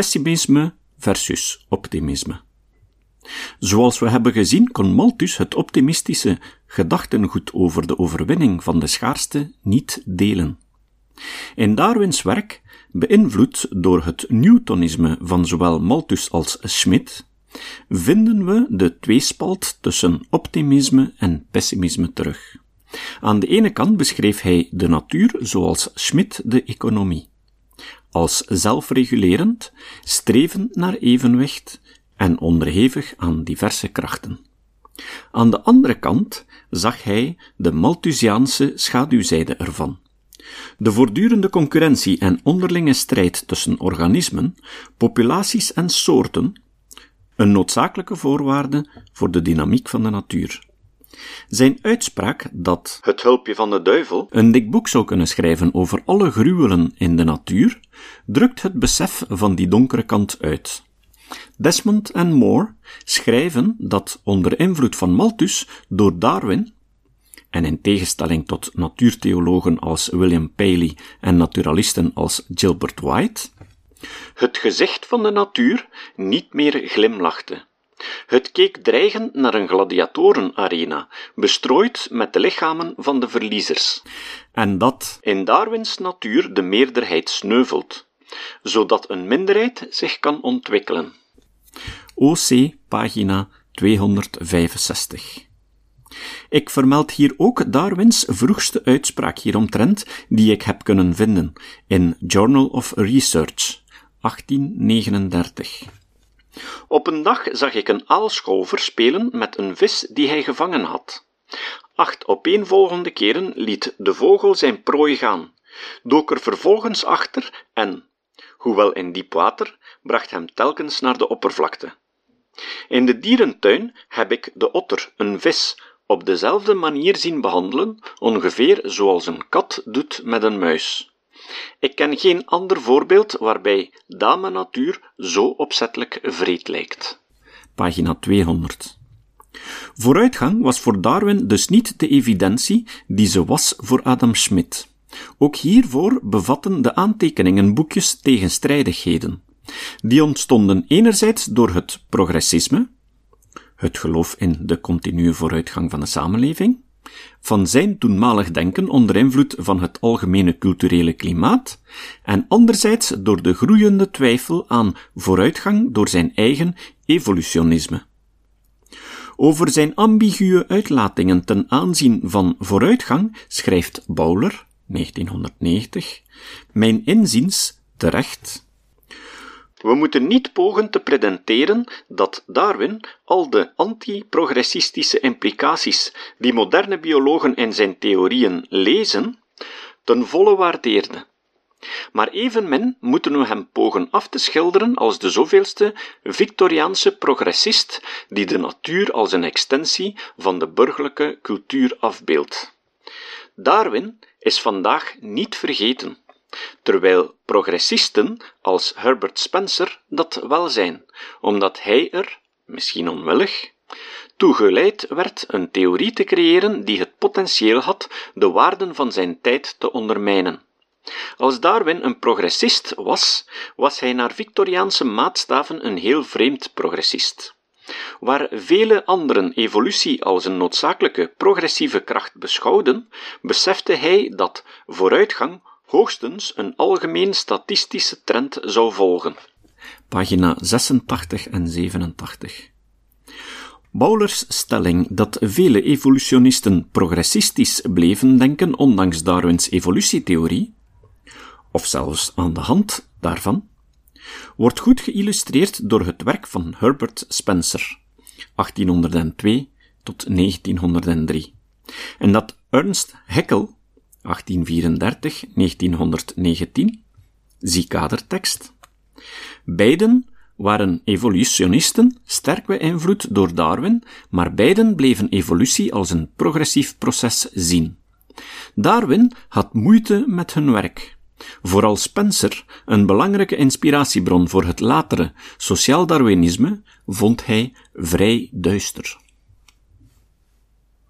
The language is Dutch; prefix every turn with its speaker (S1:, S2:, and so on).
S1: pessimisme versus optimisme. Zoals we hebben gezien kon Malthus het optimistische gedachtengoed over de overwinning van de schaarste niet delen. In Darwins werk, beïnvloed door het Newtonisme van zowel Malthus als Schmidt, vinden we de tweespalt tussen optimisme en pessimisme terug. Aan de ene kant beschreef hij de natuur zoals Schmidt de economie. Als zelfregulerend, strevend naar evenwicht en onderhevig aan diverse krachten. Aan de andere kant zag hij de Malthusiaanse schaduwzijde ervan. De voortdurende concurrentie en onderlinge strijd tussen organismen, populaties en soorten, een noodzakelijke voorwaarde voor de dynamiek van de natuur. Zijn uitspraak dat het hulpje van de duivel een dik boek zou kunnen schrijven over alle gruwelen in de natuur, drukt het besef van die donkere kant uit. Desmond en Moore schrijven dat onder invloed van Malthus door Darwin, en in tegenstelling tot natuurtheologen als William Paley en naturalisten als Gilbert White, het gezicht van de natuur niet meer glimlachte. Het keek dreigend naar een gladiatorenarena, bestrooid met de lichamen van de verliezers. En dat in Darwins natuur de meerderheid sneuvelt, zodat een minderheid zich kan ontwikkelen. OC, pagina 265. Ik vermeld hier ook Darwins vroegste uitspraak hieromtrent, die ik heb kunnen vinden in Journal of Research, 1839. Op een dag zag ik een aalscholver spelen met een vis die hij gevangen had. Acht opeenvolgende keren liet de vogel zijn prooi gaan, dook er vervolgens achter en, hoewel in diep water, bracht hem telkens naar de oppervlakte. In de dierentuin heb ik de otter, een vis, op dezelfde manier zien behandelen, ongeveer zoals een kat doet met een muis. Ik ken geen ander voorbeeld waarbij dame natuur zo opzettelijk vreed lijkt. Pagina 200. Vooruitgang was voor Darwin dus niet de evidentie die ze was voor Adam Smith. Ook hiervoor bevatten de aantekeningenboekjes tegenstrijdigheden. Die ontstonden enerzijds door het progressisme, het geloof in de continue vooruitgang van de samenleving, van zijn toenmalig denken onder invloed van het algemene culturele klimaat, en anderzijds door de groeiende twijfel aan vooruitgang door zijn eigen evolutionisme. Over zijn ambiguë uitlatingen ten aanzien van vooruitgang schrijft Bowler, 1990, mijn inziens terecht we moeten niet pogen te pretenderen dat Darwin al de anti-progressistische implicaties die moderne biologen in zijn theorieën lezen, ten volle waardeerde. Maar evenmin moeten we hem pogen af te schilderen als de zoveelste Victoriaanse progressist die de natuur als een extensie van de burgerlijke cultuur afbeeldt. Darwin is vandaag niet vergeten terwijl progressisten als Herbert Spencer dat wel zijn, omdat hij er, misschien onwillig, toegeleid werd een theorie te creëren die het potentieel had de waarden van zijn tijd te ondermijnen. Als Darwin een progressist was, was hij naar Victoriaanse maatstaven een heel vreemd progressist. Waar vele anderen evolutie als een noodzakelijke progressieve kracht beschouwden, besefte hij dat vooruitgang hoogstens een algemeen statistische trend zou volgen. Pagina 86 en 87. Bowlers stelling dat vele evolutionisten progressistisch bleven denken ondanks Darwins evolutietheorie, of zelfs aan de hand daarvan, wordt goed geïllustreerd door het werk van Herbert Spencer, 1802 tot 1903, en dat Ernst Haeckel 1834, 1919, zie kadertekst. Beiden waren evolutionisten, sterk beïnvloed door Darwin, maar beiden bleven evolutie als een progressief proces zien. Darwin had moeite met hun werk. Vooral Spencer, een belangrijke inspiratiebron voor het latere sociaal Darwinisme, vond hij vrij duister.